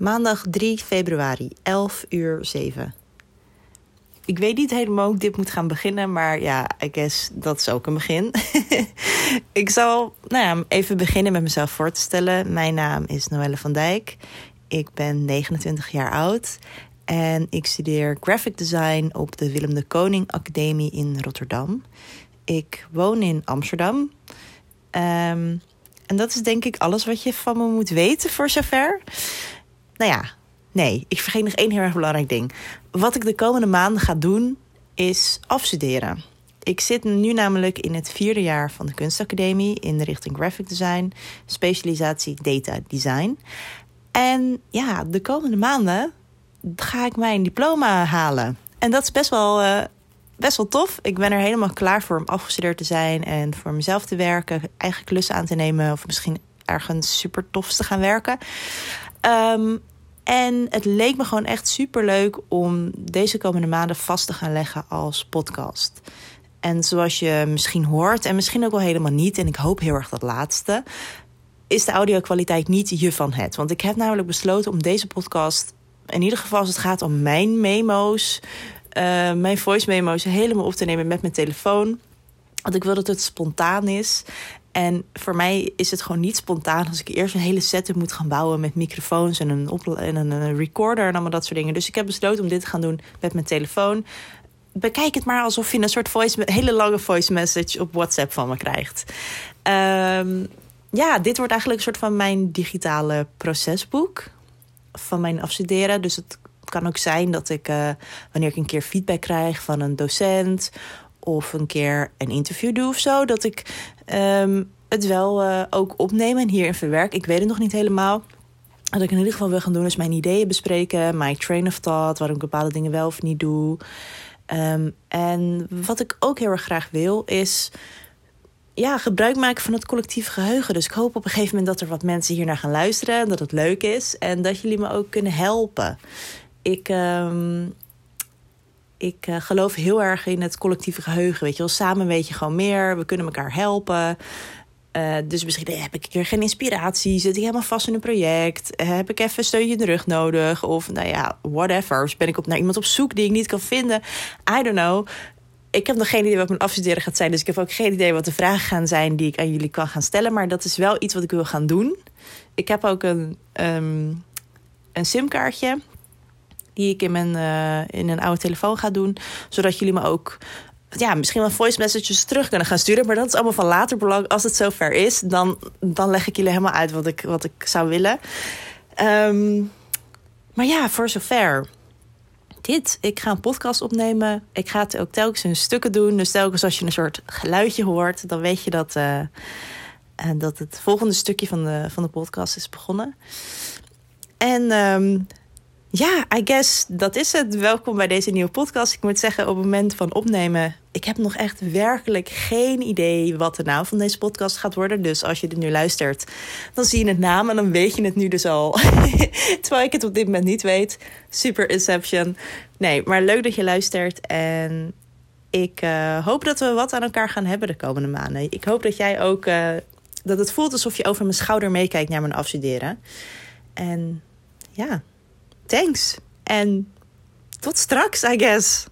Maandag 3 februari, 11 uur 7. Ik weet niet helemaal hoe ik dit moet gaan beginnen, maar ja, I guess dat is ook een begin. ik zal nou ja, even beginnen met mezelf voor te stellen. Mijn naam is Noelle van Dijk. Ik ben 29 jaar oud en ik studeer graphic design op de Willem de Koning Academie in Rotterdam. Ik woon in Amsterdam. Um, en dat is denk ik alles wat je van me moet weten voor zover. Nou ja, nee, ik vergeet nog één heel erg belangrijk ding. Wat ik de komende maanden ga doen, is afstuderen. Ik zit nu namelijk in het vierde jaar van de kunstacademie in de richting graphic design, specialisatie data design. En ja, de komende maanden ga ik mijn diploma halen. En dat is best wel, uh, best wel tof. Ik ben er helemaal klaar voor om afgestudeerd te zijn en voor mezelf te werken, eigen klussen aan te nemen of misschien ergens super tofs te gaan werken. Um, en het leek me gewoon echt super leuk om deze komende maanden vast te gaan leggen als podcast. En zoals je misschien hoort, en misschien ook wel helemaal niet, en ik hoop heel erg dat laatste, is de audio-kwaliteit niet je van het. Want ik heb namelijk besloten om deze podcast, in ieder geval als het gaat om mijn memo's, uh, mijn voice memo's, helemaal op te nemen met mijn telefoon. Want ik wil dat het spontaan is. En voor mij is het gewoon niet spontaan als ik eerst een hele setup moet gaan bouwen met microfoons en een, en een recorder en allemaal dat soort dingen. Dus ik heb besloten om dit te gaan doen met mijn telefoon. Bekijk het maar alsof je een soort voice, hele lange voice message op WhatsApp van me krijgt. Um, ja, dit wordt eigenlijk een soort van mijn digitale procesboek van mijn afstuderen. Dus het kan ook zijn dat ik, uh, wanneer ik een keer feedback krijg van een docent of een keer een interview doe of zo, dat ik um, het wel uh, ook opneem en hierin verwerk. Ik weet het nog niet helemaal. Wat ik in ieder geval wil gaan doen is mijn ideeën bespreken, mijn train of thought, waarom ik bepaalde dingen wel of niet doe. Um, en wat ik ook heel erg graag wil is ja, gebruik maken van het collectief geheugen. Dus ik hoop op een gegeven moment dat er wat mensen hier naar gaan luisteren. Dat het leuk is. En dat jullie me ook kunnen helpen. Ik, um, ik uh, geloof heel erg in het collectieve geheugen. Weet je wel, samen weet je gewoon meer. We kunnen elkaar helpen. Uh, dus misschien heb ik een keer geen inspiratie. Zit ik helemaal vast in een project? Heb ik even een steuntje in de rug nodig? Of nou ja, whatever. Of ben ik op, naar iemand op zoek die ik niet kan vinden? I don't know. Ik heb nog geen idee wat mijn afstuderen gaat zijn. Dus ik heb ook geen idee wat de vragen gaan zijn die ik aan jullie kan gaan stellen. Maar dat is wel iets wat ik wil gaan doen. Ik heb ook een, um, een simkaartje die ik in, mijn, uh, in een oude telefoon ga doen. Zodat jullie me ook ja, misschien wel voice messages terug kunnen gaan sturen. Maar dat is allemaal van later belang. Als het zover is, dan, dan leg ik jullie helemaal uit wat ik, wat ik zou willen. Um, maar ja, voor zover. Dit, ik ga een podcast opnemen. Ik ga het ook telkens in stukken doen. Dus telkens als je een soort geluidje hoort, dan weet je dat, uh, dat het volgende stukje van de, van de podcast is begonnen. En um, ja, I guess dat is het. Welkom bij deze nieuwe podcast. Ik moet zeggen, op het moment van opnemen, ik heb nog echt werkelijk geen idee wat de naam van deze podcast gaat worden. Dus als je dit nu luistert, dan zie je het naam en dan weet je het nu dus al. Terwijl ik het op dit moment niet weet. Super Inception. Nee, maar leuk dat je luistert. En ik uh, hoop dat we wat aan elkaar gaan hebben de komende maanden. Ik hoop dat jij ook, uh, dat het voelt alsof je over mijn schouder meekijkt naar mijn afstuderen. En ja thanks. En tot straks, I guess.